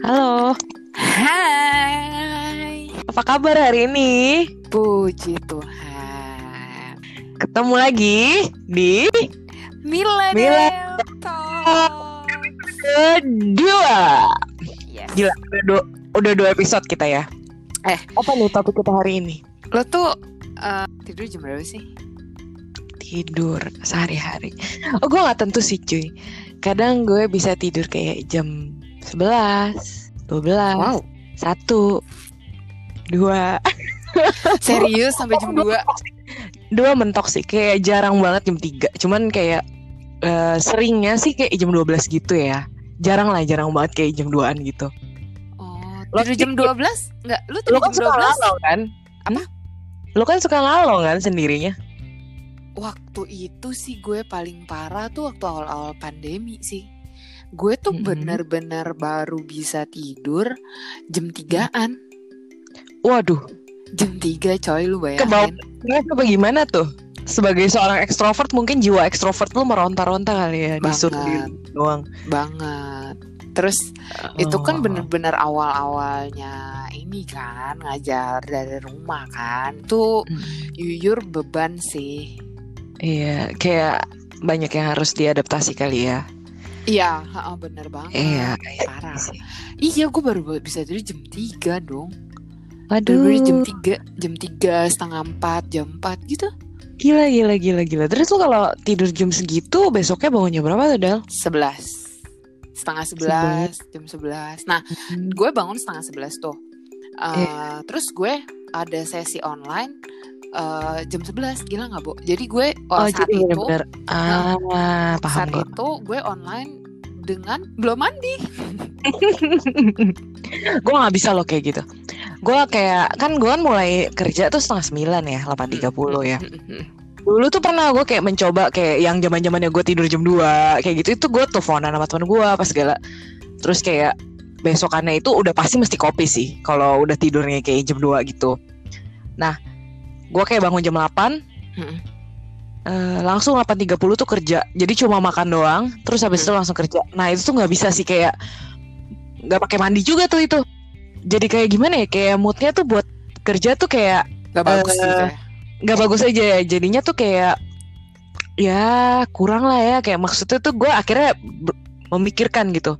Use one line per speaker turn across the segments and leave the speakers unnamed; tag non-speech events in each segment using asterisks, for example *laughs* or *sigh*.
Halo,
Hai,
apa kabar hari ini?
puji Tuhan.
Ketemu lagi di
Talk.
kedua.
Yes.
Gila, udah dua, udah dua episode kita ya.
Eh.
apa nih topik kita hari ini?
Lo tuh eh, tidur jam berapa sih?
Tidur sehari-hari. Oh, gue nggak tentu sih cuy. Kadang gue bisa tidur kayak jam 11, 12,
Wow,
1, 2. *laughs*
serius sampai jam 2?
Dua mentok sih, kayak jarang banget jam 3. Cuman kayak eh, seringnya sih kayak jam 12 gitu ya. Jarang lah, jarang banget kayak jam 2an gitu.
Oh,
Lo
tidur jam 12? Enggak, lu
Lo
tidur
kan
jam
suka
12?
ngalau kan?
Apa?
Lo kan suka ngalau kan sendirinya?
Waktu itu sih gue paling parah tuh waktu awal-awal pandemi sih. Gue tuh
Mm-mm.
bener-bener baru bisa tidur jam 3-an.
Waduh,
Jam 3 coy lu
Kebawa-
bayangin.
kenapa bagaimana tuh? Sebagai seorang ekstrovert mungkin jiwa ekstrovert lo meronta-ronta kali ya disuruh doang.
banget. Terus itu kan
Oh.
bener-bener awal-awalnya ini kan ngajar dari rumah kan. Itu
Mm.
yuyur beban sih.
Iya, kayak banyak yang harus diadaptasi kali ya.
Iya, ha-ha, bener banget.
Iya, iya
Parah.
sih.
Iya, gue baru bisa tidur jam 3 dong.
Waduh,
Baru jam 3, jam 3, setengah 4, jam 4 gitu.
gila gila gila gila. Terus lo kalau tidur jam segitu besoknya bangun jam berapa tuh Del?
11. Setengah 11, jam 11. Nah, gue bangun setengah 11 tuh. Uh, Terus gue ada sesi online uh, jam 11 gila nggak bu? Jadi gue oh,
Oh,
saat
jadi
itu
bener-bener ah paham
saat
gue.
itu gue online dengan belum mandi. *laughs*
gue nggak bisa loh kayak gitu. Gue kayak kan gue kan mulai kerja tuh setengah sembilan ya, 8.30 ya. Dulu tuh pernah gue kayak mencoba kayak yang zaman zamannya gue tidur jam 2 kayak gitu itu gue teleponan sama temen gue apa segala. Terus kayak besokannya itu udah pasti mesti kopi sih kalau udah tidurnya kayak jam 2 gitu. Nah, gue kayak bangun jam 8
Mm-mm.
Eh, langsung 8.30 tuh kerja. Jadi cuma makan doang, terus habis itu langsung kerja. Nah, itu tuh nggak bisa sih kayak nggak pakai mandi juga tuh itu. Jadi kayak gimana ya? Kayak moodnya tuh buat kerja tuh kayak
Gak bagus gitu ya.
nggak bagus aja ya. Jadinya tuh kayak ya kurang lah ya. Kayak maksudnya tuh gue akhirnya memikirkan gitu.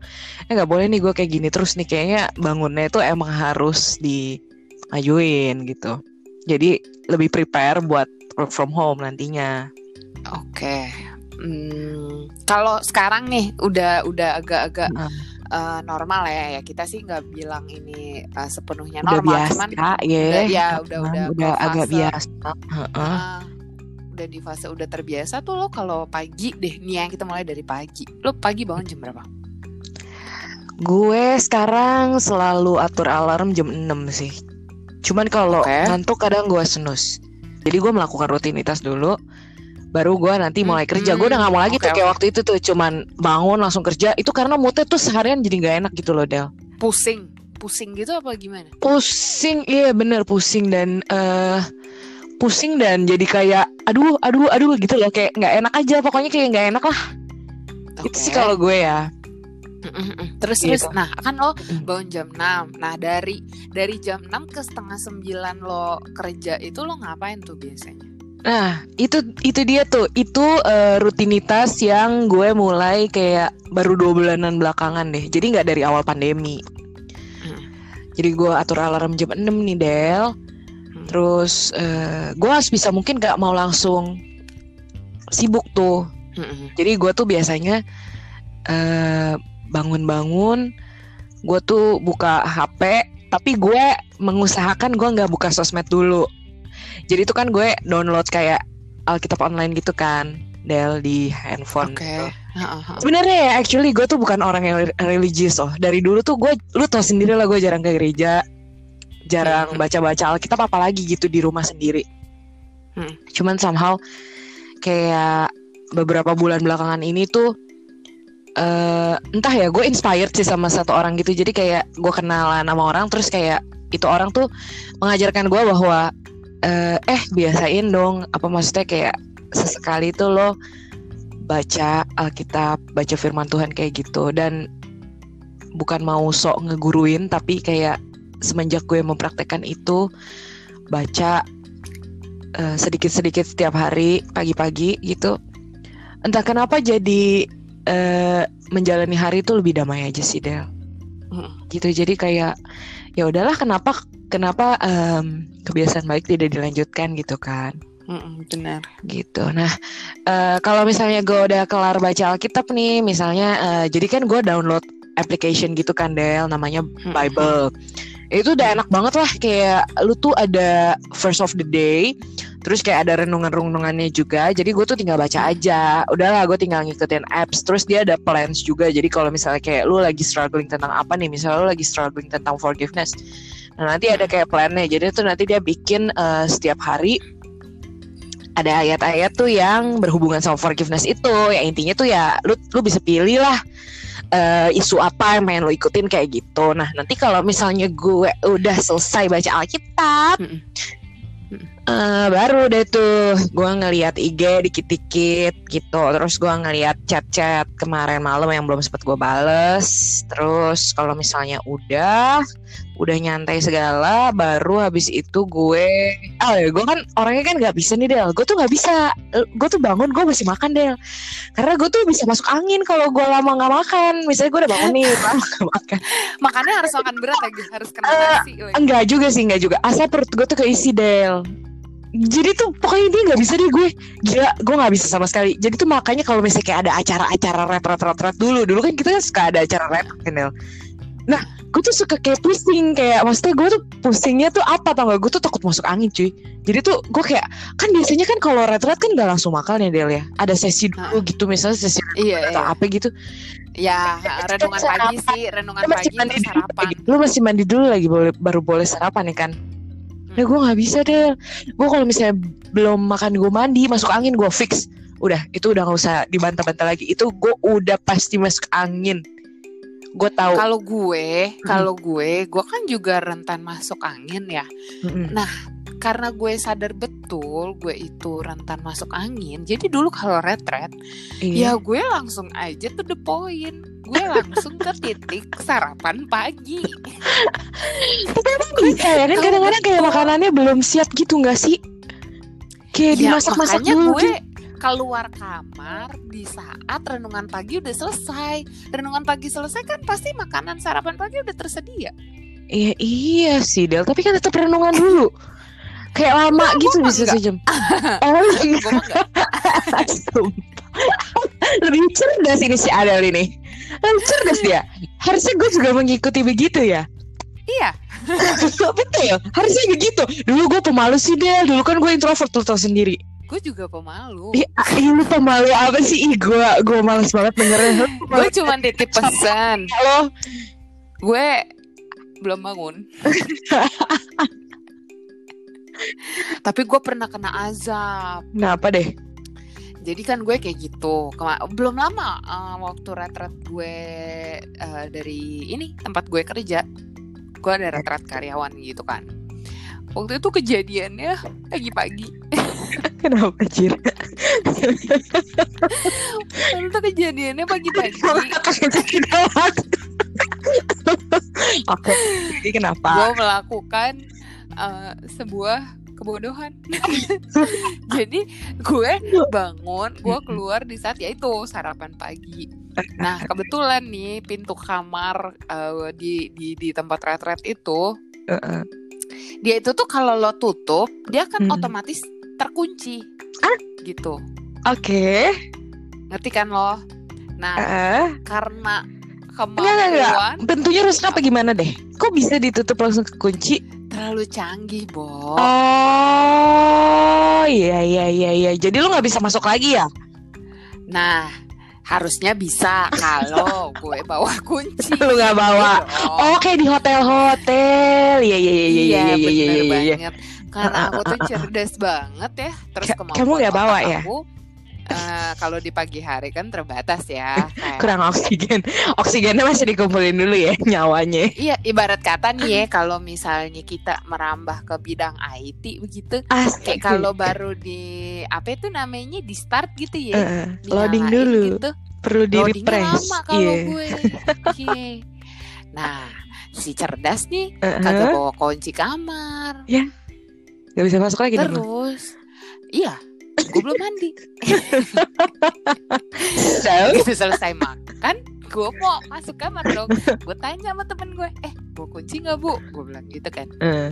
Eh nggak boleh nih gue kayak gini terus nih kayaknya bangunnya itu emang harus diajuin gitu. Jadi lebih prepare buat work from home nantinya.
Oke. Hmm, kalau sekarang nih udah udah agak-agak eh, normal ya ya kita sih nggak bilang ini eh, sepenuhnya
Udah
normal
biasa
cuman
ya.
udah, ya udah udah
udah
ke
agak biasa. Heeh.
ah, udah di fase udah terbiasa tuh lo kalau pagi deh nih yang kita mulai dari pagi lo pagi bangun jam berapa
Gue sekarang selalu atur alarm jam 6 sih. Cuman kalau
Oke.
ngantuk kadang gue snooze. Jadi gue melakukan rutinitas dulu. Baru gue nanti mulai
Hmm,
kerja. Gue udah gak mau lagi
oke,
tuh kayak waktu itu tuh cuman bangun langsung kerja. Itu karena moodnya tuh seharian jadi gak enak gitu loh Del.
pusing pusing gitu apa gimana
Pusing, iya bener pusing dan eh pusing dan jadi kayak aduh aduh aduh gitu loh kayak nggak enak aja pokoknya kayak nggak enak lah itu sih
Oke.
kalau gue ya.
Terus
Gitu.
terus nah kan lo bangun jam 6 nah dari dari jam 6 ke setengah 9 lo kerja itu lo ngapain tuh biasanya
Nah, itu itu dia tuh. Itu eh, rutinitas yang gue mulai kayak baru dua bulanan belakangan deh. Jadi nggak dari awal pandemi.
Hmm.
Jadi gue atur alarm jam 6 nih, Del.
Hmm.
Terus eh, gue harus bisa mungkin gak mau langsung sibuk tuh.
Mm-mm.
Jadi gue tuh biasanya eh, bangun-bangun, gue tuh buka HP, tapi gue mengusahakan gue nggak buka sosmed dulu. Jadi itu kan gue download kayak Alkitab online gitu kan, Del di handphone.
Oke.
gitu. Sebenarnya ya, actually gue tuh bukan orang yang re- religius loh. Dari dulu tuh gue, lu tau sendiri lah gue jarang ke gereja, jarang
Hmm.
baca-baca Alkitab apalagi gitu di rumah sendiri.
Hmm.
Cuman somehow kayak beberapa bulan belakangan ini tuh eh entah ya gue inspired sih sama satu orang gitu. Jadi kayak gue kenalan sama orang terus kayak itu orang tuh mengajarkan gue bahwa eh, eh biasain dong. Apa maksudnya kayak sesekali tuh lo baca Alkitab baca Firman Tuhan kayak gitu. Dan bukan mau sok ngeguruin tapi kayak semenjak gue mempraktekkan itu baca eh, sedikit-sedikit setiap hari pagi-pagi gitu. Entah kenapa jadi eh, menjalani hari itu lebih damai aja sih Del
Mm.
gitu jadi kayak ya udahlah kenapa kenapa em, kebiasaan baik tidak dilanjutkan gitu kan
Mm-mm, benar.
gitu. Nah, eh, kalau misalnya gue udah kelar baca Alkitab nih, misalnya, eh, jadi kan gue download application gitu kan Del, namanya
Mm-mm.
Bible. Itu udah enak banget lah, kayak lu tuh ada first of the day, terus kayak ada renungan-renungannya juga. Jadi gue tuh tinggal baca aja. Udahlah, gue tinggal ngikutin apps. Terus dia ada plans juga. Jadi kalau misalnya kayak lu lagi struggling tentang apa nih, misalnya lu lagi struggling tentang forgiveness. Nah, nanti ada kayak plannya. Jadi tuh nanti dia bikin eh, setiap hari ada ayat-ayat tuh yang berhubungan sama forgiveness itu ya intinya tuh ya lu lu bisa pilih lah eh, isu apa yang pengen lu ikutin kayak gitu nah nanti kalau misalnya gue udah selesai baca Alkitab
Mm-mm.
Eh, baru deh tuh gue ngeliat IG dikit-dikit gitu. Terus gue ngeliat chat-chat kemarin malam yang belum sempet gue bales. Terus kalau misalnya udah udah nyantai segala baru habis itu gue ah ya gue kan orangnya kan nggak bisa nih Del. Gue tuh nggak bisa. Gue tuh bangun gue masih makan Del. Karena gue tuh bisa masuk angin kalau gue lama nggak makan. Misalnya gue udah bangun nih lama nggak makan. *laughs*
Makannya harus makan berat lagi, harus kena
Eh,
nasi. woy.
enggak juga sih enggak juga. Asal perut gue tuh keisi Del jadi tuh pokoknya dia nggak bisa deh gue. Gila gue nggak bisa sama sekali. Jadi tuh makanya kalau misalnya kayak ada acara-acara rap rap rap rap dulu. Dulu kan kita suka ada acara rap Del nah gue tuh suka kayak pusing kayak maksudnya gue tuh pusingnya tuh apa tau gak gue tuh takut masuk angin cuy. Jadi tuh gue kayak kan biasanya kan kalau red red kan gak langsung makan ya Del ya. Ada sesi dulu gitu misalnya sesi
Iya,
atau
iya.
apa gitu.
Ya, renungan pagi sih, renungan
lu
pagi
mandi
terus
dulu
sarapan.
lu masih mandi dulu lagi boleh baru boleh sarapan nih kan Ya gue nggak bisa deh. Gue kalau misalnya belum makan gue mandi masuk angin gue fix. Udah itu udah nggak usah dibantah-bantah lagi. Itu gue udah pasti masuk angin. Gue tahu.
Kalau gue, kalau gue, gue kan juga rentan masuk angin ya.
Mm-mm.
Karena gue sadar betul gue itu rentan masuk angin. Jadi dulu kalau retret, ya
Iya.
gue langsung aja to the point. Gue langsung ke titik sarapan pagi.
Tapi emang bisa ya kan
Kalau
kadang-kadang kayak makanannya belum siap gitu nggak sih? Kayak
Ya,
dimasak-masak dulu.
gue
gitu.
keluar kamar di saat renungan pagi udah selesai. Renungan pagi selesai kan pasti makanan sarapan pagi udah tersedia.
Iya iya sih Del. Tapi kan tetap renungan dulu. Kayak lama gitu
gua
bisa
enggak.
sejam. *laughs* Oh
enggak. *laughs*
Lebih cerdas ini si Adel ini. Lebih cerdas dia. Harusnya gue juga mengikuti begitu ya.
Iya, *laughs*
Betul. Harusnya begitu. Dulu gue pemalu sih Del. Dulu kan gue introvert lu tau sendiri.
gue juga pemalu.
Ah, ih, lu pemalu apa sih? Ih, gue gue males banget dengernya. Lu
Gue cuma titip pesan.
lo.
Gue belum bangun. Tapi gue pernah kena azab.
Kenapa deh?
Jadi kan gue kayak gitu. Kema- belum lama eh, waktu retret gue eh, dari ini tempat gue kerja. Gue ada retret karyawan gitu kan. Waktu itu kejadiannya pagi-pagi.
Kenapa Cir?
Waktu itu kejadiannya pagi-pagi. *laughs*
Oke, jadi kenapa?
gue melakukan uh, sebuah kebodohan. *laughs* Jadi gue bangun, gue keluar di saat ya itu sarapan pagi. Nah kebetulan nih pintu kamar uh, di di di tempat retret itu,
Heeh.
dia itu tuh kalau lo tutup, dia kan
Hmm.
otomatis terkunci.
Ah.
Gitu.
Oke.
Ngerti kan lo? Nah karena
Enggak, enggak, enggak.
kemampuan
Bentuknya rusak apa gimana deh? Kok bisa ditutup langsung kekunci?
Terlalu canggih, Bo.
Oh, iya iya iya iya. Jadi lu nggak bisa masuk lagi ya?
Nah, harusnya bisa kalau *laughs* gue bawa kunci.
Lu nggak bawa. Oh, kayak di hotel-hotel. Iya iya iya iya iya iya iya iya. iya.
banget. Karena aku tuh cerdas banget ya. Terus
kamu nggak bawa ya?
Aku, eh, kalau di pagi hari kan terbatas ya. Kayak-
Kurang oksigen. Oksigennya masih dikumpulin dulu ya nyawanya.
Iya, ibarat kata nih ya, kalau misalnya kita merambah ke bidang IT begitu,
Asik.
kayak kalau baru di apa itu namanya di start gitu ya.
Heeh, loading dulu.
gitu.
Perlu di refresh.
lama kalau
Iya.
gue. Iya. Nah, si cerdas nih
Uh-huh.
kagak bawa kunci kamar.
Gak bisa masuk lagi.
Terus, iya, gue belum mandi.
So,
Gitu selesai makan, gue mau masuk kamar dong. Gue tanya sama temen gue, eh, bawa kunci nggak bu? Gue bilang gitu kan.
eh,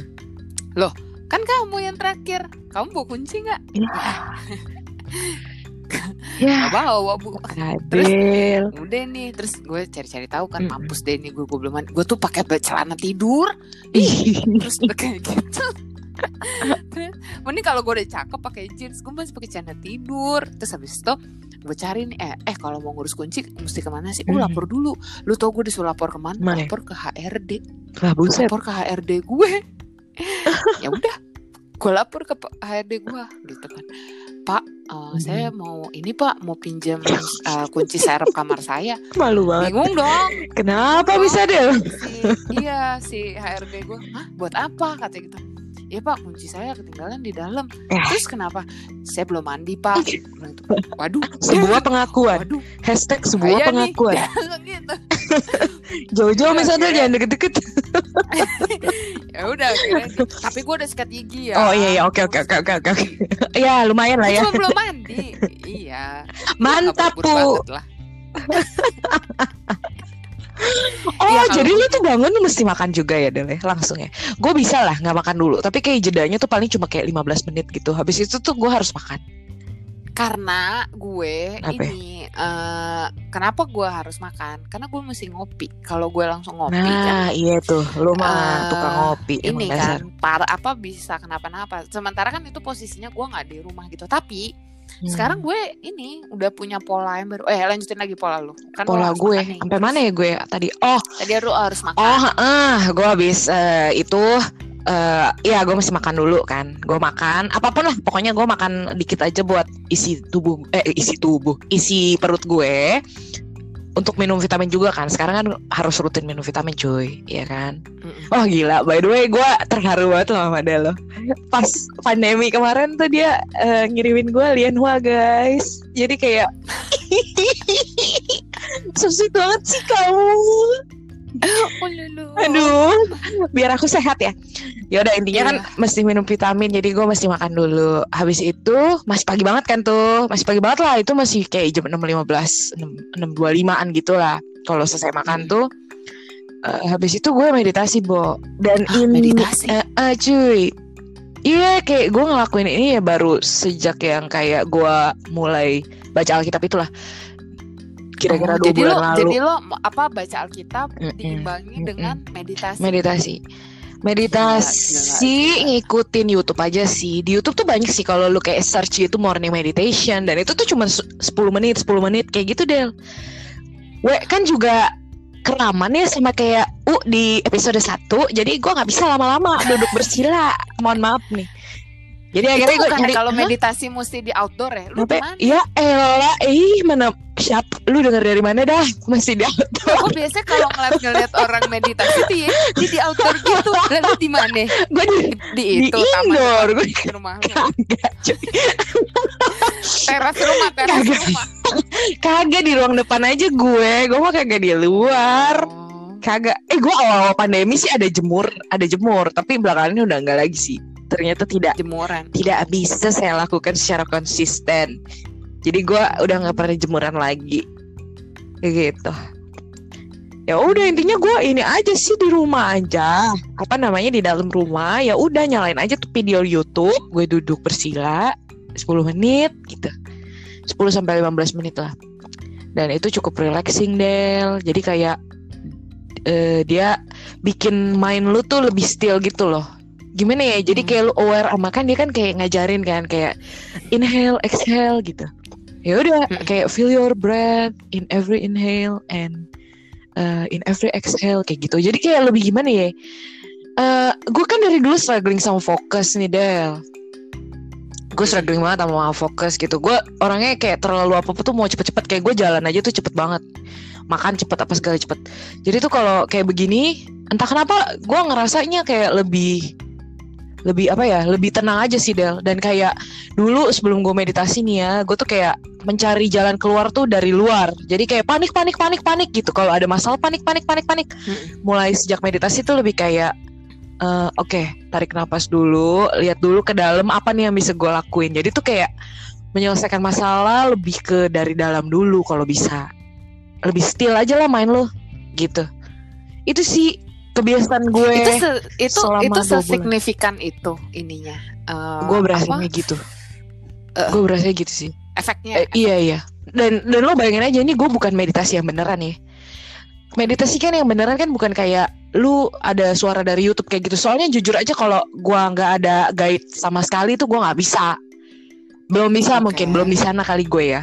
Kan kamu yang terakhir, kamu bawa kunci nggak?
ya, *laughs*
Gak bawa bu.
Adil.
Udah nih, terus gue cari-cari tahu kan
Mm-mm.
mampus deh nih gue gue belum mandi. Gue tuh pakai celana tidur, Ih, *laughs* terus kayak gitu. *laughs* Mending kalau gue udah cakep pakai jeans, gue masih pakai celana tidur. Terus habis itu gue cari nih, eh, eh kalau mau ngurus kunci mesti ke mana sih? Oh lapor dulu. Lu tau gue disuruh lapor ke
mana? Mana?
Lapor ke HRD.
Lah buset.
Lapor ke HRD gue. *laughs* ya udah, gue lapor ke HRD gue gitu kan. Pak, eh,
Hmm.
saya mau ini Pak mau pinjam eh, kunci serep kamar saya.
Malu banget.
Bingung dong.
Kenapa
Bingung
bisa
si iya si HRD gue hah buat apa katanya gitu ya pak kunci saya ketinggalan di dalam
Eh.
terus kenapa saya belum mandi pak bilang gitu. waduh
Sebuah pengakuan.
waduh
Hashtag sebuah
bahaya nih.
pengakuan.
Gitu *laughs*
Jauh-jauh
Iya,
misalnya jangan deket-deket. *laughs*
ya udah gitu. tapi gue udah sikat gigi ya
Oh iya iya oke oke oke oke oke. Ya lumayan lah ya.
cuma belum mandi iya *laughs*
Mantap Bu. Oh
kalau
jadi lu tuh bangun mesti makan juga ya Del ya? Langsung ya. Gue bisa lah nggak makan dulu. Tapi kayak jedanya tuh paling cuma kayak 15 menit gitu. Habis itu tuh gue harus makan.
karena gue
Apa ya?
ini eh, kenapa gue harus makan karena gue mesti ngopi kalau gue langsung ngopi kan
Nah iya tuh. Lu mah
Eh,
tukang ngopi.
ini kan para apa bisa kenapa-napa sementara kan itu posisinya gue nggak di rumah gitu tapi
Hmm.
sekarang gue ini udah punya pola yang baru eh lanjutin lagi pola lu. Kan
pola gue sampai mana ya gue? Tadi oh.
Tadi lu harus makan.
Oh ah gue habis eh, itu eh ya gue mesti makan dulu kan. Gue makan apa pun lah pokoknya gue makan dikit aja buat isi tubuh eh isi tubuh isi perut gue untuk minum vitamin juga kan. Sekarang kan harus rutin minum vitamin cuy ya kan?
Mm-mm.
oh gila by the way gue terharu banget loh sama dia loh *laughs* pas pandemi kemarin tuh dia eh, ngirimin gue Lianhua guys jadi kayak *laughs* so sweet banget sih kamu *laughs*
Oh.
Aduh, biar aku sehat ya. Ya udah intinya kan mesti minum vitamin, jadi gue mesti makan dulu. Habis itu masih pagi banget kan tuh, masih pagi banget lah. Itu masih kayak jam enam lima belas, enam dua limaan gitu lah. Kalau selesai makan tuh, eh, habis itu gue meditasi bo. Dan
Hah,
ini,
meditasi?
eh, eh, cuy, iya kayak gue ngelakuin ini ya baru sejak yang kayak gue mulai baca Alkitab itulah. Kira-kira
Oh,
dua
jadi
bulan
lo
lalu.
jadi lo apa baca Alkitab
Mm-mm,
diimbangi
mm-mm.
dengan meditasi
meditasi meditasi
Gila, gila,
ngikutin YouTube aja sih di YouTube tuh banyak sih kalau lu kayak search itu morning meditation dan itu tuh cuma se- 10 menit 10 menit kayak gitu Del we kan juga keraman ya sama kayak U di episode 1 jadi gua nggak bisa lama-lama duduk bersila. Mohon maaf nih. Jadi
itu
akhirnya gue nyari
kalau meditasi mesti di outdoor ya? Lu gimana?
Ya elah ih mana siapa lu denger dari mana dah? *laughs* Masih di
Gue biasanya kalau ngeliat ngeliat orang meditasi tuh ya di di outdoor gitu. Lalu di mana?
gue di,
Di
di
itu taman
indoor. gue
depan rumah lu. *laughs* Teras rumah, teras
Kagak.
rumah. *laughs*
Kagak di ruang depan aja gue, gue mah kagak di luar.
Oh.
Kagak. Eh gue awal pandemi sih ada jemur, ada jemur, tapi belakangan ini udah enggak lagi sih. Ternyata tidak
Jemuran.
tidak bisa saya lakukan secara konsisten. Jadi gue udah nggak pernah jemuran lagi. Kayak gitu. Ya udah intinya gue ini aja sih di rumah aja. Apa namanya di dalam rumah ya udah nyalain aja tuh video YouTube. Gue duduk bersila 10 menit gitu. 10 sampai 15 menit lah. Dan itu cukup relaxing Del. Jadi kayak eh, dia bikin main lu tuh lebih still gitu loh. Gimana ya? Jadi kayak lu aware sama kan dia kan kayak ngajarin kan kayak inhale, exhale gitu. Ya udah
Hmm.
kayak feel your breath in every inhale and uh, in every exhale kayak gitu. Jadi kayak lebih gimana ya? Eh, gue kan dari dulu struggling sama fokus nih Del. Gue struggling banget sama fokus gitu. Gue orangnya kayak terlalu apa apa tuh mau cepet-cepet. Kayak gue jalan aja tuh cepet banget. Makan cepet apa segala cepet. Jadi tuh kalau kayak begini, entah kenapa gue ngerasanya kayak lebih lebih apa ya lebih tenang aja sih Del. Dan kayak dulu sebelum gue meditasi nih ya gue tuh kayak mencari jalan keluar tuh dari luar. Jadi kayak panik panik panik panik gitu. Kalau ada masalah panik panik panik panik. Mulai sejak meditasi tuh lebih kayak eh, oke tarik nafas dulu lihat dulu ke dalam apa nih yang bisa gue lakuin. Jadi tuh kayak menyelesaikan masalah lebih ke dari dalam dulu kalau bisa. Lebih still aja lah main lo gitu. Itu sih kebiasaan gue
itu se, itu itu
dua bulan.
sesignifikan itu ininya. Eh,
gue
apa?
berasanya gitu.
Eh.
gue berasanya gitu sih.
efeknya
Eh, iya iya. Dan dan lo bayangin aja ini gue bukan meditasi yang beneran ya meditasi kan yang beneran kan bukan kayak lu ada suara dari YouTube kayak gitu. Soalnya jujur aja kalau gua nggak ada guide sama sekali tuh gua nggak bisa. Belum bisa
Oke.
mungkin belum di sana kali gue ya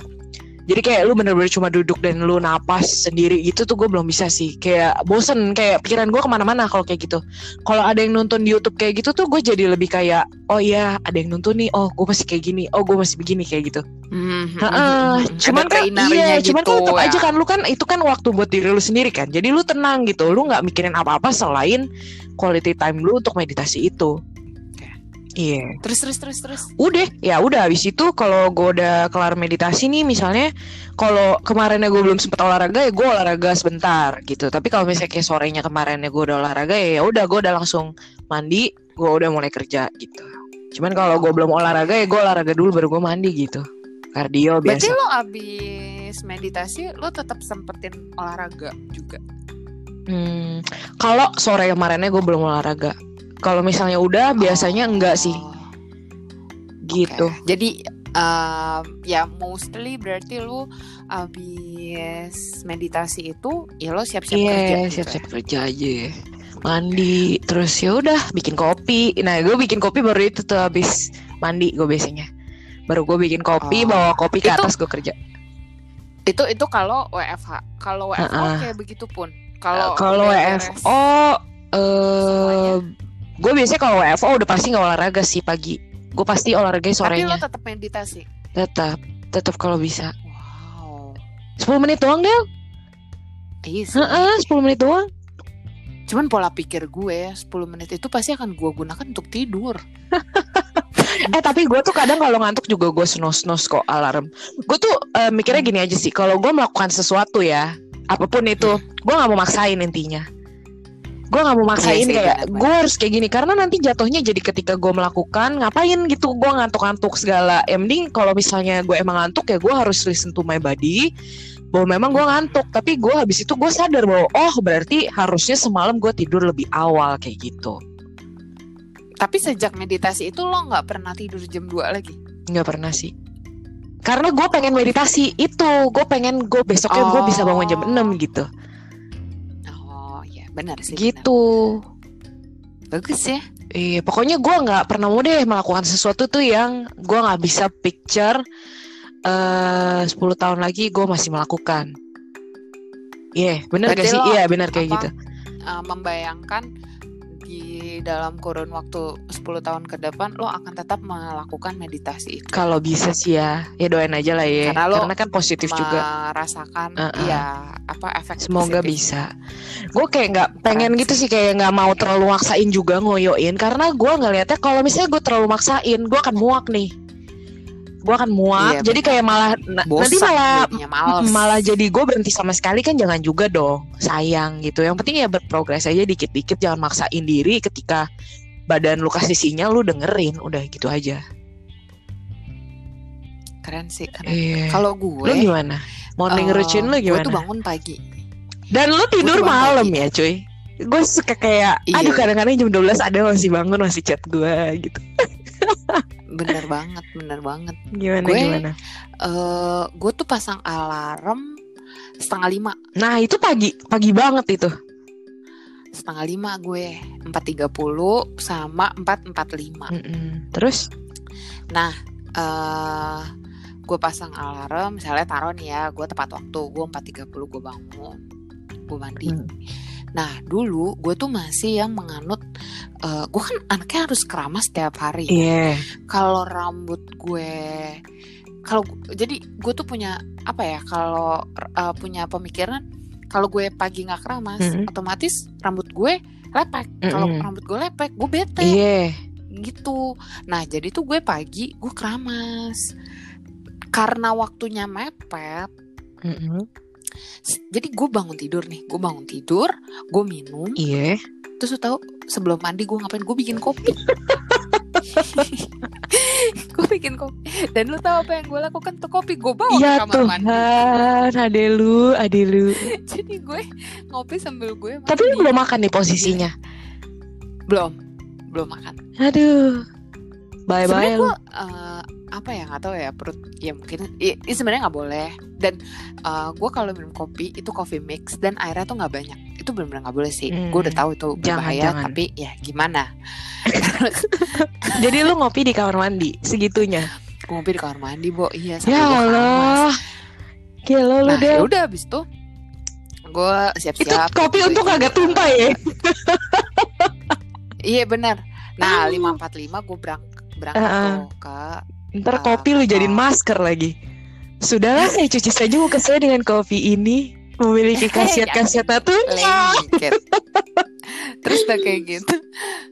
jadi kayak lu bener-bener cuma duduk dan lu napas sendiri gitu tuh gue belum bisa sih kayak bosen kayak pikiran gue ke mana-mana kalau kayak gitu kalau ada yang nonton di YouTube kayak gitu tuh gue jadi lebih kayak oh iya ada yang nonton nih oh gue masih kayak gini oh gue masih begini kayak gitu
Hmm, hmm,
Heeh,
hmm, hmm.
cuman kan iya, cuman kan
gitu
tetap
ya.
aja kan lu kan itu kan waktu buat diri lu sendiri kan. Jadi lu tenang gitu, lu nggak mikirin apa-apa selain quality time lu untuk meditasi itu. Iya.
terus terus terus terus
Udah, ya udah habis itu kalau gue udah kelar meditasi nih misalnya kalau kemarinnya gue belum sempat olahraga ya gue olahraga sebentar gitu. Tapi kalau misalnya kayak sorenya kemarinnya gue udah olahraga ya udah gue udah langsung mandi, gue udah mulai kerja gitu. Cuman kalau gue belum olahraga ya gue olahraga dulu baru gue mandi gitu. Kardio
berarti
biasa.
lo abis meditasi lo tetap sempetin olahraga juga
Hmm, kalau sore kemarinnya gue belum olahraga. Kalau misalnya udah, biasanya enggak sih,
Oh,
gitu.
oke. jadi um, ya mostly berarti lo abis meditasi itu ya lo siap-siap kerja
Iya,
gitu
siap-siap kerja aja. Mandi, terus ya udah bikin kopi. Nah, gue bikin kopi baru itu tuh habis mandi gue biasanya. Baru gue bikin kopi,
Oh,
bawa kopi ke
itu-
atas gue kerja.
ya. itu itu kalau WFH kalau WFO
Heeh.
kayak begitu pun kalau
Kalau
udah
WFO,
beres-
eh, gue biasanya kalau WFO udah pasti nggak olahraga sih pagi. Gue pasti olahraga
tapi lo
sorenya.
tetap meditasi
Tetap, tetap kalau bisa.
wow
10 menit doang deh.
iya sih.
10 menit doang.
Cuman pola pikir gue 10 menit itu pasti akan gue gunakan untuk tidur. *laughs*
Eh tapi gue tuh kadang kalau ngantuk juga gue snos-snos kok alarm. Gue tuh eh, mikirnya gini aja sih. Kalau gue melakukan sesuatu ya, apa pun itu, gue nggak mau maksain intinya. Gue nggak mau maksain
Iya sih,
kayak gue harus kayak gini. Karena nanti jatuhnya jadi ketika gue melakukan ngapain gitu? Gue ngantuk-ngantuk segala. Yang mending kalau misalnya gue emang ngantuk ya gue harus listen to my body bahwa memang gue ngantuk. Tapi gue habis itu gue sadar bahwa oh berarti harusnya semalam gue tidur lebih awal kayak gitu.
Tapi sejak meditasi itu lo nggak pernah tidur jam 2 lagi.
nggak pernah sih. Karena gue pengen meditasi itu. Gue pengen gue besoknya gue bisa bangun jam
Oh.
6 gitu.
Oh iya benar sih.
gitu
benar. Bagus ya.
Iya, pokoknya gue nggak pernah mau deh melakukan sesuatu tuh yang gue nggak bisa picture eh 10 tahun lagi gue masih melakukan. Iya, bener gak
Berarti
sih? Iya, bener kayak
apa,
gitu.
uh, membayangkan di dalam kurun waktu 10 tahun ke depan lo akan tetap melakukan meditasi itu.
Kalau bisa sih ya, ya doain aja lah ya.
Karena
Karena,
lo
kan positif juga.
merasakan
Uh-uh.
ya apa efek
Semoga bisa. Gue kayak nggak pengen
Keren
gitu
sih.
sih kayak nggak mau terlalu maksain juga ngoyoin karena gue ngelihatnya kalau misalnya gue terlalu maksain gue akan muak nih. Gue akan muak.
Iya,
jadi kayak malah na- nanti
Bosan
malah malah jadi gue berhenti sama sekali kan jangan juga dong sayang gitu yang penting ya berprogres aja dikit-dikit jangan maksain diri ketika badan lu kasih sinyal lu dengerin udah gitu aja
keren sih keren.
Iya.
Kalau gue
lu gimana morning
eh,
routine lu
Gue tuh
gimana
bangun pagi.
dan lu tidur malam
pagi.
ya cuy gue suka kayak
Iya.
aduh kadang-kadang jam 12 ada masih bangun masih chat gue gitu *laughs*
Bener banget, bener banget.
gimana
Gue-
gimana
eh gue tuh pasang alarm setengah lima,
nah itu pagi pagi banget itu
setengah lima gue empat tiga puluh sama empat empat lima.
Terus
Nah, eh gue pasang alarm, misalnya taruh nih ya, gue tepat waktu, gue empat tiga puluh gue bangun, gue mandi.
Hmm.
Nah, dulu gue tuh masih yang menganut, eh gue kan anaknya harus keramas setiap hari.
iya
kalau rambut gue kalau jadi gue tuh punya apa ya kalau uh, punya pemikiran kalau gue pagi nggak keramas
Mhm.
otomatis rambut gue lepek kalau
Mm-mm.
rambut gue lepek gue bete
iya
gitu nah jadi tuh gue pagi gue keramas karena waktunya mepet
Mm-mm.
s- jadi gue bangun tidur nih gue bangun tidur gue minum
Iya.
terus lu tahu sebelum mandi gue ngapain gue bikin kopi *laughs* gue bikin kopi dan lu tahu apa yang gue lakukan tuh kopi gue bawa
Ya
ke kamar mandi
Tuhan, ade lu, ade lu. *laughs*
jadi gue ngopi sambil gue mandi.
Tapi lu belum makan nih posisinya.
belum belum makan
Aduh. Bye bye
gue eh, apa ya nggak tahu ya perut ya mungkin ya sebenarnya nggak boleh dan eh, gue kalau minum kopi itu coffee mix dan airnya tuh nggak banyak itu benar-benar nggak boleh sih
Hmm.
gue udah tahu itu
Jangan,
berbahaya
jangan.
tapi ya gimana *laughs*
Jadi lu ngopi di kamar mandi segitunya.
ngopi di kamar mandi bo iya
Ya Allah. Gila lu
nah
deh.
ya udah abis itu gue
Itu
siap-siap
kopi
gue
untung
ikut,
agak tumpah ya.
iya benar nah
Oh.
lima empat lima gue berang berangkat
Uh-uh.
tuh ke
Ntar kopi lu jadiin masker lagi. Sudahlah saya cuci saja muka saya dengan kopi ini. Memiliki *laughs* khasiat-khasiat natural. *laughs*
terus udah kayak gitu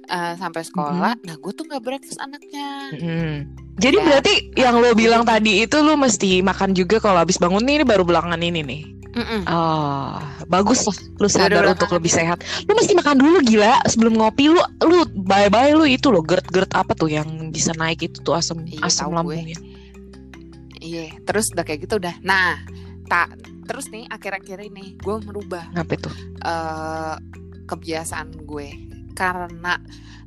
eh, sampai sekolah nah gue tuh nggak breakfast anaknya
Mm. Jadi
Ya.
berarti yang lo bilang tadi itu lu mesti makan juga kalau habis bangun nih ini baru belakangan ini nih.
Mm-mm.
Oh, bagus lah lu sadar
Baru
untuk
belakangan
lebih sehat. Lu mesti makan dulu gila sebelum ngopi lu lu bye bye lu itu lo gerd gerd apa tuh yang bisa naik itu tuh asam
Iya,
asam lambungnya.
iya terus udah kayak gitu udah nah tak terus nih akhir-akhir ini gue merubah
Ngapain tuh?
eh kebiasaan gue karena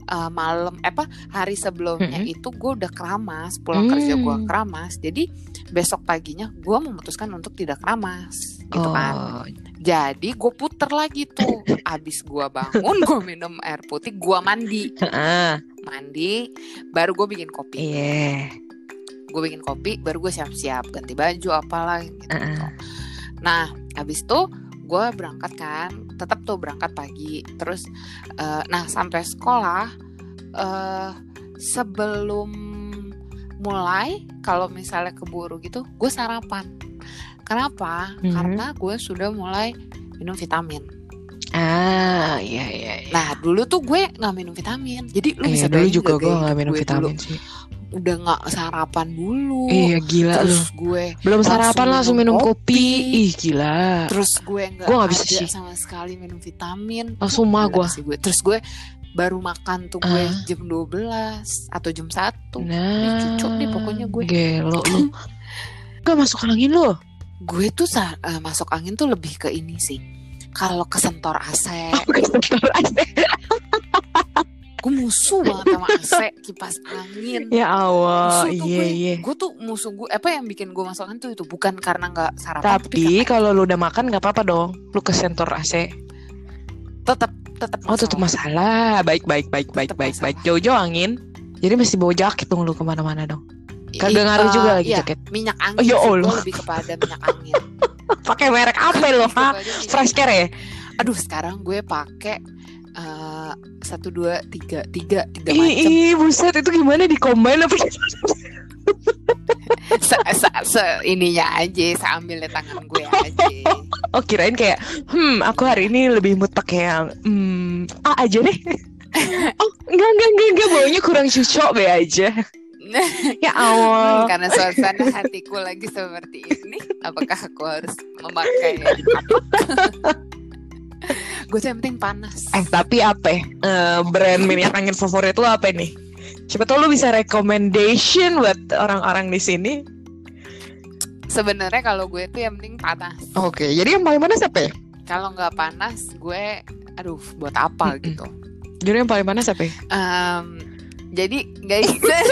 eh, malam eh, apa hari sebelumnya
Mm-mm.
itu gue udah keramas pulang kerja gue
Hmm.
keramas. Jadi besok paginya gue memutuskan untuk tidak keramas gitu kan.
Oh,
jadi gue puter lagi tuh. Abis gue bangun gue minum air putih gue mandi. Mandi baru gue bikin kopi.
Iya.
gue bikin kopi baru gue siap-siap. Ganti baju apalah gitu,
Heeh.
nah abis itu gue berangkat kan tetap tuh berangkat pagi terus eh, nah sampai sekolah eh sebelum mulai kalau misalnya keburu gitu gue sarapan kenapa
Mhm.
karena gue sudah mulai minum vitamin
Ah, iya iya. iya.
nah dulu tuh gue nggak minum vitamin jadi lu
Iya,
bisa
dulu juga
gak
gue nggak minum
gue
vitamin
dulu?
sih.
Udah nggak sarapan dulu
Iya gila lu.
terus gue
Belum
langsung
sarapan langsung
minum
kopi.
kopi.
Ih gila.
terus gue nggak
Gua nggak bisa sih.
sama sekali minum vitamin
Langsung mah
sih gue terus gue baru makan tuh gue
Ah.
jam 12 atau jam 1
Nah,
cucuk deh pokoknya gue.
Gelo lu. *laughs* Gak masuk angin lu.
gue tuh eh, masuk angin tuh lebih ke ini sih kalau kesentor AC *laughs* gue musuh banget sama AC kipas angin
ya
tuh
iya
gue.
iya.
gue tuh musuh gue apa yang bikin gue masuk tuh itu bukan karena nggak sarapan
Tapi
karena
kalau lu udah makan nggak apa-apa dong. Lu ke sentor AC.
tetap tetap
Oh tetap masalah. Baik baik baik baik
Tetep
baik
masalah.
baik. Jauh-jauh angin. Jadi mesti bawa jaket dong lu ke mana-mana
dong.
Kagak ngaruh
eh,
juga lagi
iya,
jaket.
minyak angin
Oh, ya Allah.
lebih kepada minyak angin *laughs*
Pakai merek apa lo? Ha? Fresh care ya?
aduh sekarang gue pakai eh, satu dua tiga tiga tiga macam
Ih, buset itu gimana di combine apa?
se, se, se- ininya aja seambilnya tangan gue aja
Oh kirain kayak, hmm aku hari ini lebih mood pakai yang hmm A aja deh. *laughs* oh enggak enggak enggak enggak baunya kurang cocok be aja. *laughs* Ya Allah.
karena suasana hatiku lagi seperti ini apakah aku harus memakai *laughs* *laughs* gue tuh yang penting panas
Eh tapi apa? Eh, brand minyak angin favorit lo apa nih? Siapa tau lu bisa recommendation buat orang-orang di sini.
sebenarnya kalau gue tuh yang penting panas
Oke, jadi yang paling panas apa ya?
kalau nggak panas gue aduh buat apa
Mm-mm.
gitu
Jadi yang paling panas apa ya?
Em, jadi guys guys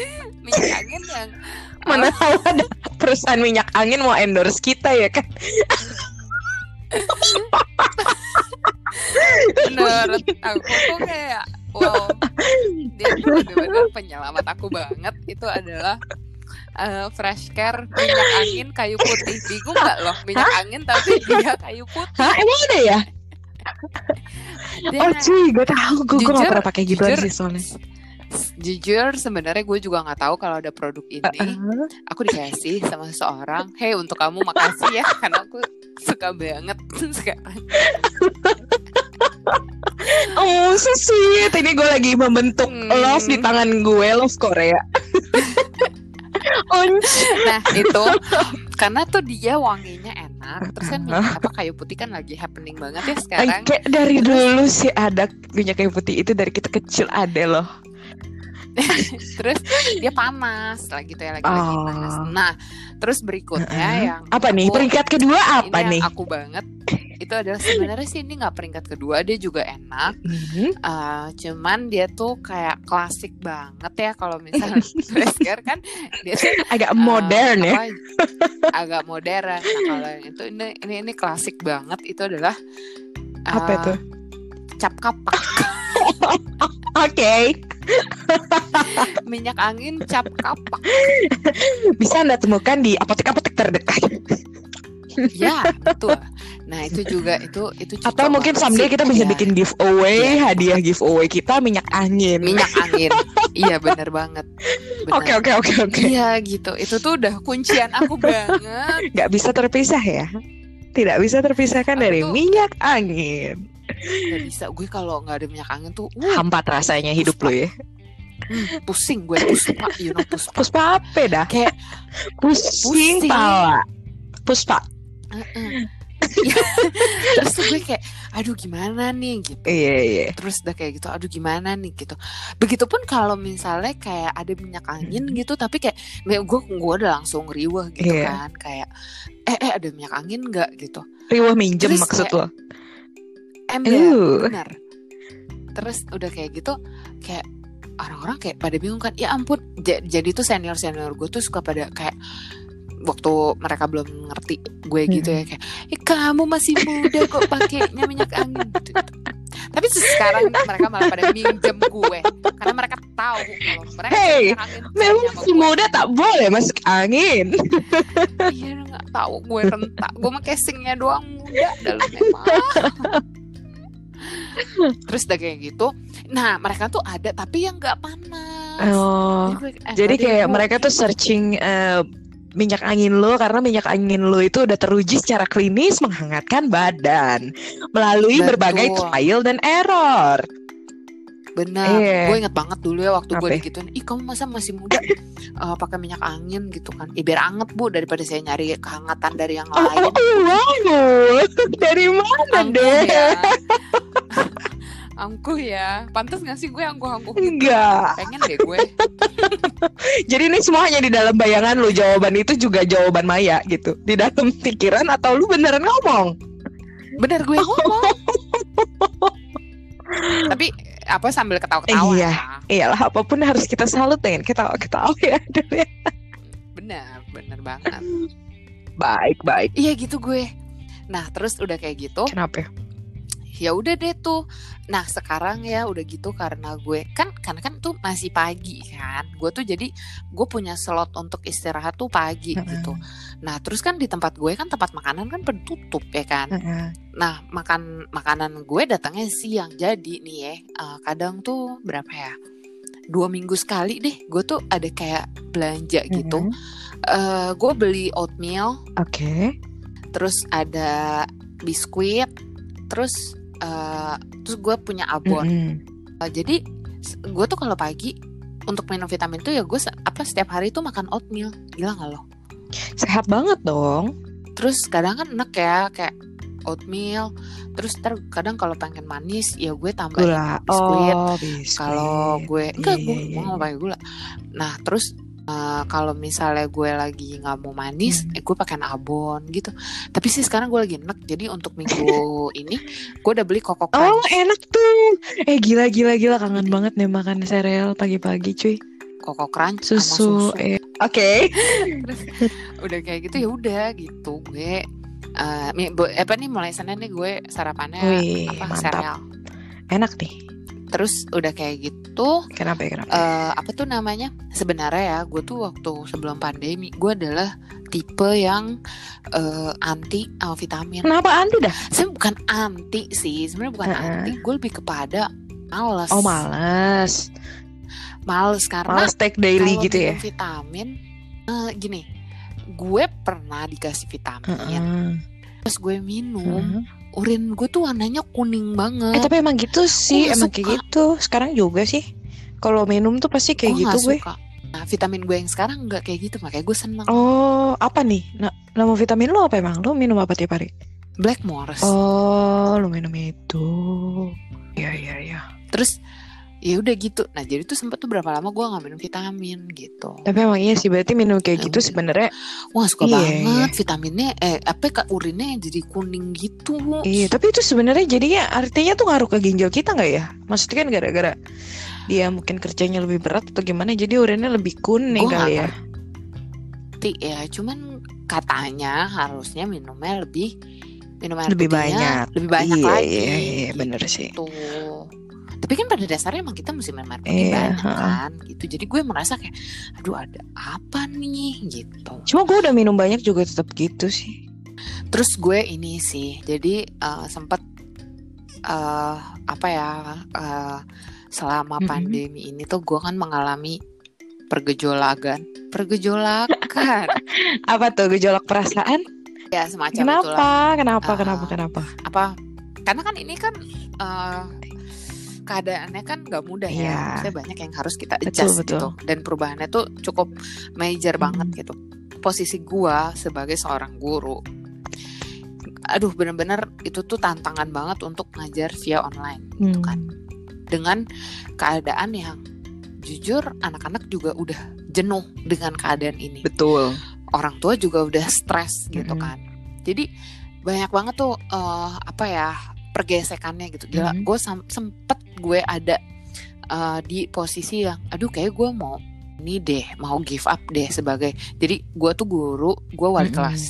*laughs* minyak angin yang
Mana tahu ada perusahaan minyak angin mau endorse kita ya kan?
Menurut aku tuh kayak wow dia benar-benar penyelamat aku banget. Itu adalah eh, fresh care minyak angin kayu putih. Bingung nggak loh minyak angin tapi dia kayu putih.
Hah, emang ada ya?
dia
Oh cuy, gue tahu. Gue gue
Jujur,
gak pernah pakai gitu sih soalnya.
Jujur sebenarnya gue juga nggak tahu kalau ada produk ini aku dikasih sama seseorang hey untuk kamu makasih ya *laughs* karena aku suka banget *laughs* sekarang
Oh, so sweet. Ini gue lagi membentuk
Hmm.
love di tangan gue, love Korea. *laughs*
Nah itu karena tuh dia wanginya enak. Terus kan minyak apa kayu putih kan lagi happening banget ya sekarang.
Kayak dari dulu sih ada minyak kayu putih itu dari kita kecil ada loh. *laughs*
Terus dia panas lagi tuh ya lagi
Oh.
panas. Nah terus berikutnya
Heeh.
yang
Apa nih? Peringkat kedua apa
ini
nih?
yang aku banget itu adalah sebenarnya sih ini nggak peringkat kedua dia juga enak
Mhm.
Uh, cuman dia tuh kayak klasik banget ya kalau misalnya *laughs* Wesker kan dia tuh
Agak
uh,
modern ya.
apa, agak modern nah kalau yang itu ini ini ini klasik banget itu adalah uh,
Apa itu?
cap kapak *laughs* *laughs*
Oke. *laughs*
minyak angin cap kapak
Bisa Anda temukan di apotek-apotek terdekat.
ya betul nah itu juga itu itu
Atau mungkin someday kita bisa
Iya,
bikin giveaway,
Iya.
hadiah giveaway kita minyak angin.
minyak angin *laughs* iya bener banget.
Oke oke oke oke.
Iya gitu, itu tuh udah kuncian aku banget.
Gak bisa terpisah ya. Tidak bisa terpisahkan
Aku
dari
tuh-
minyak angin.
Gak bisa, gue kalau nggak ada minyak angin tuh, uh,
Hampat rasanya hidup lo ya.
pusing gue puspa, you know puspa.
Puspa apa dah?
Kayak,
Pusing
Pusing.
pala. Puspa.
uh-uh. terus tuh gue kayak, aduh gimana nih gitu.
Iya iya.
Terus udah kayak gitu, aduh gimana nih gitu. Begitupun kalau misalnya kayak ada minyak angin gitu, tapi kayak gue gue udah langsung riweh gitu
Iya.
kan, kayak eh eh ada minyak angin nggak gitu.
Riwah minjem
Terus
maksud
kayak-
lo.
Ember, benar. Terus udah kayak gitu, kayak orang-orang kayak pada bingung kan, ya ampun. Ja- Jadi tuh senior senior gue tuh suka pada kayak waktu mereka belum ngerti gue gitu ya kayak, eh, kamu masih muda kok pakainya minyak angin gitu. Tapi sekarang mereka malah pada minjem gue karena mereka tahu kalau mereka
Hey,
angin
Memang
sama
si
gue.
muda tak boleh masuk angin.
Iya nggak tahu gue rentak. Gue mah casingnya doang muda dalamnya mah. Terus udah kayak gitu. Nah mereka tuh ada tapi yang nggak panas.
Oh.
eh,
Jadi kayak
gue-
mereka tuh searching eh, minyak angin lo karena minyak angin lo itu udah teruji secara klinis menghangatkan badan melalui
Betul.
berbagai trial dan error.
Benar.
Iya.
Gue inget banget dulu ya waktu gue
Apa?
digituin. Ih kamu masa masih muda *laughs* eh, pakai minyak angin gitu kan? Ih, biar anget bu daripada saya nyari kehangatan dari yang
Oh,
lain.
oh, oh, *laughs* wow. Dari mana
Angkuh
deh?
ya. *laughs* angkuh ya. Pantas gak sih gue angkuh-angkuh gitu?
Enggak.
Pengen deh gue.
Jadi ini semua hanya di dalam bayangan lu. Jawaban itu juga jawaban Maya gitu. Di dalam pikiran atau lu beneran ngomong?
Bener gue ngomong. Tapi apa sambil ketawa-ketawa
Iya.
ya.
Iyalah apa pun harus kita salut dengan ketawa-ketawa ya.
Bener, bener banget.
Baik, baik.
Iya gitu gue. Nah terus udah kayak gitu,
Kenapa? ya?
ya udah deh tuh. Nah sekarang ya udah gitu karena gue kan karena kan tuh masih pagi kan. Gue tuh jadi gue punya slot untuk istirahat tuh pagi
Mm-mm.
gitu. Nah terus kan di tempat gue kan tempat makanan kan pada tutup ya kan.
Heeh.
Nah makan makanan gue datangnya siang jadi nih ya eh, kadang tuh berapa ya? Dua minggu sekali deh. Gue tuh ada kayak belanja gitu.
Mhm.
Eh, gue beli oatmeal
Oke.
terus ada biskuit terus eh, terus gue punya abon
Mm-mm.
Eh, jadi gue tuh kalau pagi untuk minum vitamin tuh ya gue se- apa setiap hari tuh makan oatmeal gila nggak lo
Sehat banget dong.
terus kadang kan enak ya kayak oatmeal terus ntar kadang kalau pengen manis ya gue tambahin
Gula.
biskuit
Oh, biskuit.
kalau gue enggak
Iya,
gue
iya,
nggak
iya.
pakai gula nah terus eh, kalau misalnya gue lagi nggak mau manis
Hmm.
eh, gue pakai abon gitu. Tapi sih sekarang gue lagi enak jadi untuk minggu *laughs* ini gue udah beli koko
Oh
crunch.
enak tuh. Eh gila gila gila. Kangen banget nih makan sereal pagi-pagi cuy.
Koko crunch sama
Susu,
susu.
eh. Oke. *laughs*
Terus udah kayak gitu ya udah gitu gue eh, bo- apa nih mulai senin nih gue sarapannya
Wih
apa
mantap.
sereal.
Enak nih
terus udah kayak gitu
Kenapa ya kenapa
eh, apa tuh namanya? Sebenarnya ya gue tuh waktu sebelum pandemi gue adalah tipe yang eh, anti sama vitamin
Kenapa anti dah?
Sebenarnya bukan anti sih sebenarnya bukan
Heeh.
anti. Gue lebih kepada males.
Oh males.
Males karena
Males take daily gitu ya?
vitamin eh, gini gue pernah dikasih vitamin
Heeh.
pas gue minum
Hmm.
Urin gue tuh warnanya kuning banget
Eh tapi emang gitu sih, emang kayak
suka.
gitu. Sekarang juga sih. Kalau minum tuh pasti kayak
Gue
gitu gue.
suka. Nah, vitamin gue yang sekarang nggak kayak gitu, makanya gue seneng.
Oh, apa nih? Nah, nama vitamin lo apa emang? Lo minum apa tiap hari?
Blackmores.
Oh, lo minum itu. Iya, iya, iya.
Terus ya udah gitu. Nah, jadi tuh sempet tuh berapa lama gue nggak minum vitamin gitu.
Tapi emang iya sih, berarti minum kayak gitu
Emang.
sebenarnya.
Wah, suka
Iya,
banget vitaminnya eh apa kak urinnya jadi kuning gitu.
Iya, tapi itu sebenarnya jadinya artinya tuh ngaruh ke ginjal kita nggak ya? Maksudnya kan gara-gara dia mungkin kerjanya lebih berat atau gimana, jadi urinnya lebih kuning
Gua
kali ya.
ngerti ya, cuman katanya harusnya minumnya lebih minum air
Lebih banyak.
lebih banyak
Iya,
lagi.
iya, iya, bener sih.
Tapi kan pada dasarnya emang kita mesti air putih
Iya,
banyak kan gitu. Jadi gue merasa kayak aduh ada apa nih gitu.
Cuma gue udah minum banyak juga tetap gitu sih.
Terus gue ini sih, jadi eh, sempat eh, apa ya eh, selama
Mm-mm.
pandemi ini tuh gue kan mengalami pergejolakan, pergejolakan *laughs*
Apa tuh gejolak perasaan?
ya semacam
Kenapa?
itulah.
Kenapa?
Ah.
Kenapa? Kenapa?
Apa? Karena kan ini kan eh, keadaannya kan nggak mudah
Iya.
ya, maksudnya banyak yang harus kita
Betul,
adjust
betul.
gitu, dan perubahannya tuh cukup major
Mm.
banget gitu. Posisi gua sebagai seorang guru aduh bener-bener itu tuh tantangan banget untuk ngajar via online gitu
Hmm.
kan dengan keadaan yang jujur anak-anak juga udah jenuh dengan keadaan ini
Betul.
orang tua juga udah stres gitu
Mm-mm.
kan jadi banyak banget tuh eh, apa ya pergesekannya gitu gila
Mm-mm.
gue sempet gue ada eh, di posisi yang aduh kayak gue mau ini deh mau give up deh sebagai jadi gue tuh guru gue wali
Mm-mm.
kelas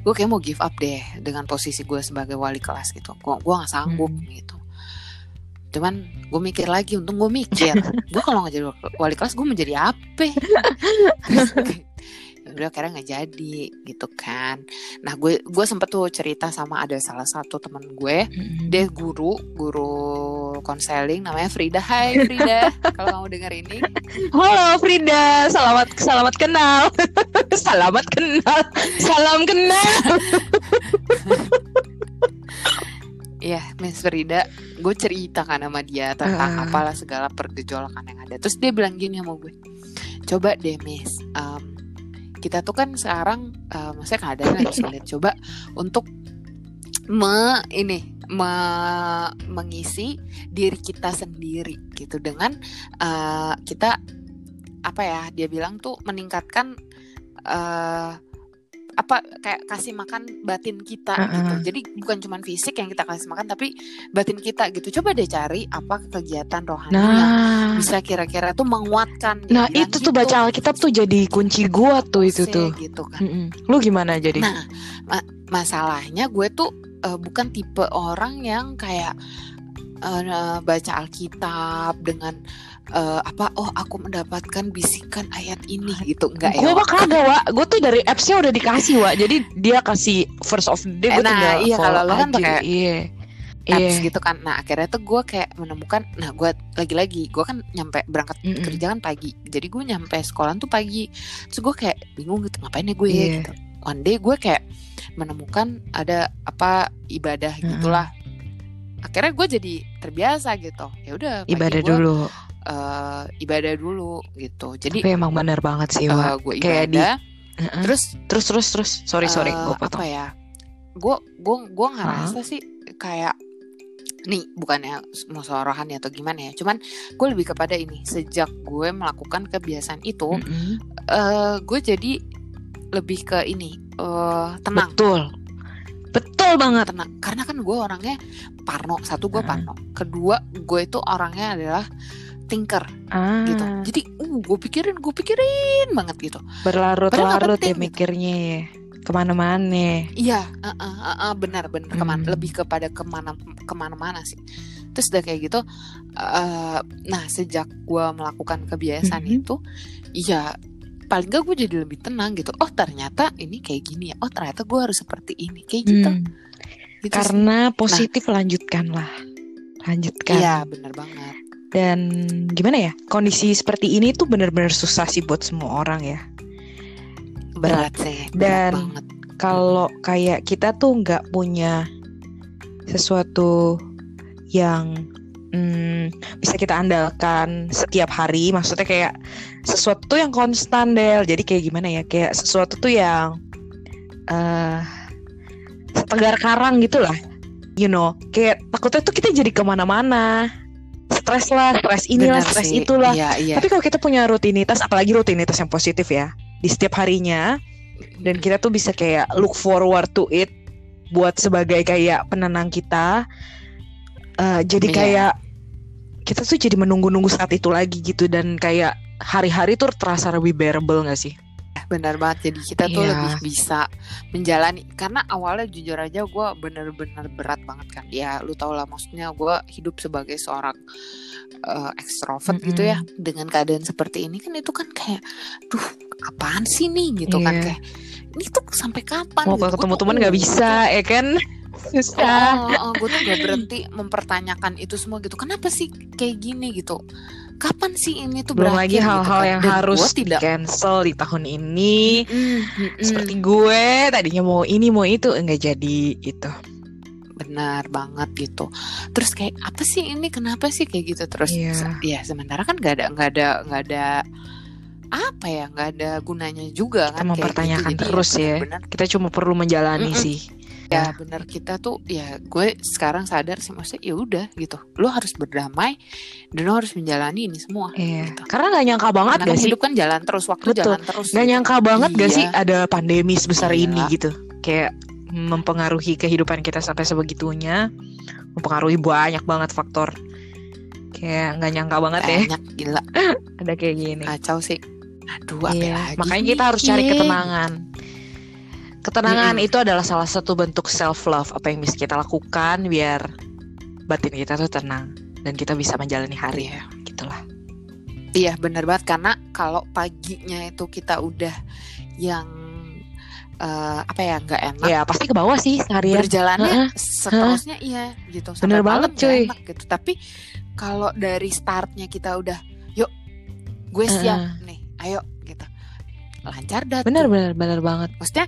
gue kayak mau give up deh dengan posisi gue sebagai wali kelas gitu gue gue nggak sanggup
Mm.
gitu cuman gue mikir lagi untung gue mikir *laughs* gue kalau nggak jadi wali kelas gue menjadi apa *laughs* udah akhirnya nggak jadi gitu kan nah gue gue sempet tuh cerita sama ada salah satu teman gue
Mm-mm.
dia guru guru konseling namanya Frida Hai Frida *laughs* kalau kamu denger ini
Halo Frida, selamat selamat kenal. *laughs* selamat kenal. Salam kenal. *laughs*
Iya, Miss Frida, gue cerita kan sama dia tentang
Ah.
apalah segala pergejolakan yang ada. Terus dia bilang gini sama gue, coba deh Miss, em, kita tuh kan sekarang, eh, maksudnya keadaan lagi sulit. Coba untuk me ini me- mengisi diri kita sendiri gitu dengan eh, kita apa ya? Dia bilang tuh meningkatkan eh, apa kayak kasih makan batin kita
Uh-uh.
gitu. Jadi bukan cuma fisik yang kita kasih makan tapi batin kita gitu. Coba deh cari apa kegiatan rohani yang
Nah,
bisa kira-kira tuh menguatkan.
Nah itu tuh
gitu.
baca Alkitab tuh jadi kunci gua tuh itu
Sih,
tuh.
gitu kan.
Mm-mm. Lu gimana jadi?
Nah, ma- masalahnya gue tuh eh, bukan tipe orang yang kayak eh, baca Alkitab dengan eh, apa? Oh, aku mendapatkan bisikan ayat ini gitu. Enggak ya?
Gue kagak, Wak. Gue tuh dari appsnya udah dikasih, Wak. Jadi dia kasih first of the day, gue
Eh, nah, iya, kalau lo kan pakai
Iya.
apps
Iya.
gitu kan. Nah, akhirnya tuh gue kayak menemukan nah gue lagi-lagi gue kan nyampe berangkat
Mm-mm.
kerja kan pagi. Jadi gue nyampe sekolah tuh pagi. Terus gue kayak bingung gitu ngapain ya gue
Iya.
gitu. One day gue kayak menemukan ada apa ibadah
Mm-mm.
gitulah. Akhirnya gue jadi terbiasa gitu. Ya udah
Ibadah
gua,
dulu.
Eh, ibadah dulu gitu. Jadi
Tapi emang bener banget sih, Wak.
gue
kayak di-
ibadah terus
Terus, terus, terus. Sorry, sorry.
eh,
Gue
apa
potong.
ya gue gue gue ngerasa sih kayak nih bukannya mau rohani atau gimana ya cuman gue lebih kepada ini sejak gue melakukan kebiasaan itu
Mm-mm.
eh gue jadi lebih ke ini eh tenang
Betul. Betul banget.
tenang karena kan gue orangnya parno satu gue
Mm.
parno kedua gue itu orangnya adalah thinker
Ah,
gitu jadi uh gue pikirin gue pikirin banget gitu
berlarut-larut ya
gitu.
mikirnya ya. Ke mana-mana.
Iya, uh, uh, uh, uh, benar benar ke mana
Hmm.
lebih kepada ke mana ke mana-mana sih. Terus udah kayak gitu, uh, nah sejak gua melakukan kebiasaan
Mhm.
itu, iya paling gak gue jadi lebih tenang gitu. Oh ternyata ini kayak gini ya. Oh ternyata gue harus seperti ini kayak gitu.
Hmm.
Gitu sih.
Karena positif lanjutkanlah. Lanjutkan.
Iya benar banget.
Dan gimana ya? Kondisi seperti ini tuh benar-benar susah sih buat semua orang ya.
Berat sih. Berat
Dan-
banget.
kalau kayak kita tuh nggak punya sesuatu yang hmm, bisa kita andalkan setiap hari maksudnya kayak sesuatu yang konstan Del jadi kayak gimana ya kayak sesuatu tuh yang uh, setegar karang gitu lah you know kayak takutnya tuh kita jadi ke mana-mana stres lah stres inilah stres itulah
iya, iya.
tapi kalau kita punya rutinitas apalagi rutinitas yang positif ya di setiap harinya dan kita tuh bisa kayak look forward to it buat sebagai kayak penenang kita uh, jadi yeah. kayak kita tuh jadi menunggu-nunggu saat itu lagi gitu dan kayak hari-hari tuh terasa lebih bearable gak sih
benar banget jadi kita tuh yeah. lebih bisa menjalani karena awalnya jujur aja gue bener-bener berat banget kan ya lu tau lah maksudnya gue hidup sebagai seorang uh, ekstrovert mm -hmm. gitu ya dengan keadaan seperti ini kan itu kan kayak duh apaan sih nih gitu yeah. kan iya. kayak ini tuh sampai kapan
mau gitu? ketemu teman nggak bisa ya kan susah
oh, oh, oh gue tuh gak berhenti mempertanyakan itu semua gitu kenapa sih kayak gini gitu kapan sih ini tuh
belum lagi gitu hal-hal gitu yang Dan harus tidak cancel di tahun ini mm, mm, mm. seperti gue tadinya mau ini mau itu enggak jadi itu
benar banget gitu terus kayak apa sih ini kenapa sih kayak gitu terus yeah. ya sementara kan nggak ada nggak ada nggak ada apa ya nggak ada gunanya juga
kita kan mempertanyakan gitu. terus ya, bener -bener. kita cuma perlu menjalani mm -mm. sih
ya benar kita tuh ya gue sekarang sadar sih maksudnya ya udah gitu lo harus berdamai dan lo harus menjalani ini semua
iya.
gitu.
karena nggak nyangka banget
karena
gak
kan
sih
hidup kan jalan terus waktu Betul. jalan terus
nggak gitu. nyangka banget iya. gak sih ada pandemi sebesar iya. ini gitu kayak mempengaruhi kehidupan kita sampai sebegitunya mempengaruhi banyak banget faktor kayak nggak nyangka banget
banyak,
ya
banyak gila *laughs*
ada kayak gini
kacau sih aduh
iya. lagi makanya kita harus cari ketenangan Ketenangan mm -hmm. itu adalah salah satu bentuk self love apa yang bisa kita lakukan biar batin kita tuh tenang dan kita bisa menjalani hari ya gitulah.
Iya benar banget karena kalau paginya itu kita udah yang uh, apa ya nggak enak.
Ya pasti ke bawah sih seharian.
Berjalannya uh -huh. seterusnya uh -huh. iya gitu.
Sampai bener banget cuy.
Enak, gitu. Tapi kalau dari startnya kita udah yuk gue siap uh -huh. nih ayo gitu lancar dah.
Bener bener bener banget.
Maksudnya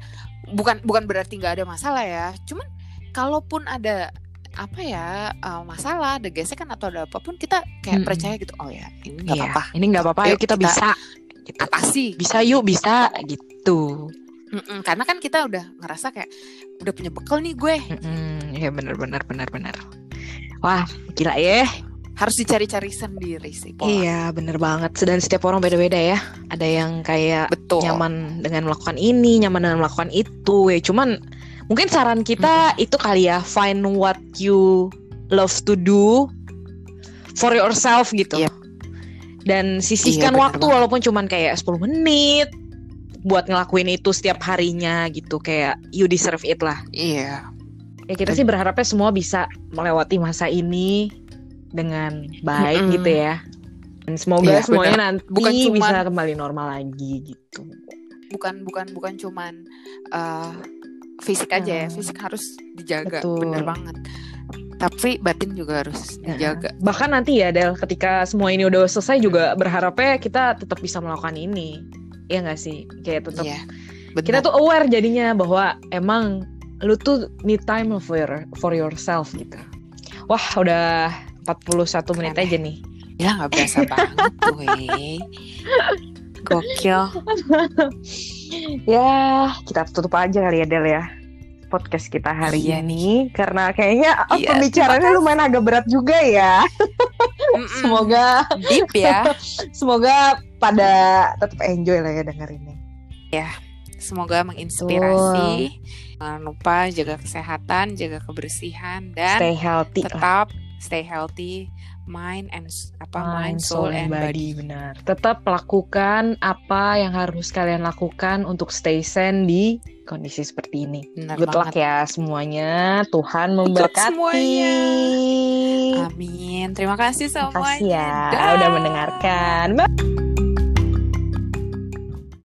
bukan bukan berarti nggak ada masalah ya. Cuman kalaupun ada apa ya uh, masalah ada gesekan atau ada apa pun kita kayak hmm. percaya gitu oh ya ini nggak iya, apa-apa.
ini nggak apa-apa. Yuk kita, kita bisa.
gitu. apa sih
bisa yuk bisa. Gitu.
Mm-mm, karena kan kita udah ngerasa kayak udah punya bekal nih gue.
Iya benar benar benar benar. Wah gila ya
harus dicari-cari sendiri sih
pola. Iya, bener banget. Dan setiap orang beda-beda ya. Ada yang kayak
Betul.
nyaman dengan melakukan ini, nyaman dengan melakukan itu. Ya, cuman mungkin saran kita hmm. itu kali ya, find what you love to do for yourself gitu. Yep. Dan sisihkan iya, waktu banget. walaupun cuman kayak 10 menit buat ngelakuin itu setiap harinya gitu kayak you deserve it lah.
Iya.
Ya kita sih berharapnya semua bisa melewati masa ini dengan baik mm -hmm. gitu ya. Dan semoga ya, semuanya bener. nanti bukan cuman, bisa kembali normal lagi gitu.
Bukan bukan bukan cuman uh, fisik aja ya, fisik harus dijaga, Betul. bener banget. Tapi batin juga harus dijaga.
Bahkan nanti ya Del, ketika semua ini udah selesai juga berharapnya kita tetap bisa melakukan ini. Iya gak sih? Kayak tetap yeah, kita tuh aware jadinya bahwa emang lu tuh need time for your, for yourself gitu. Wah, udah 41 menit aja nih.
Ya nggak biasa *laughs* banget gue. Gokil.
ya, kita tutup aja kali ya Del ya podcast kita hari iya. ini karena kayaknya oh, iya, pembicaranya lumayan agak berat juga ya. semoga
deep ya. *laughs*
semoga pada tetap enjoy lah ya dengerinnya.
Ya, semoga menginspirasi. Jangan lupa jaga kesehatan, jaga kebersihan dan
stay healthy
tetap lah stay healthy mind and apa mind, soul, and body.
body. benar. Tetap lakukan apa yang harus kalian lakukan untuk stay sane di kondisi seperti ini. Benar good banget. luck ya semuanya. Tuhan memberkati. semuanya.
amin. Terima kasih semuanya terima kasih
ya udah mendengarkan. Bye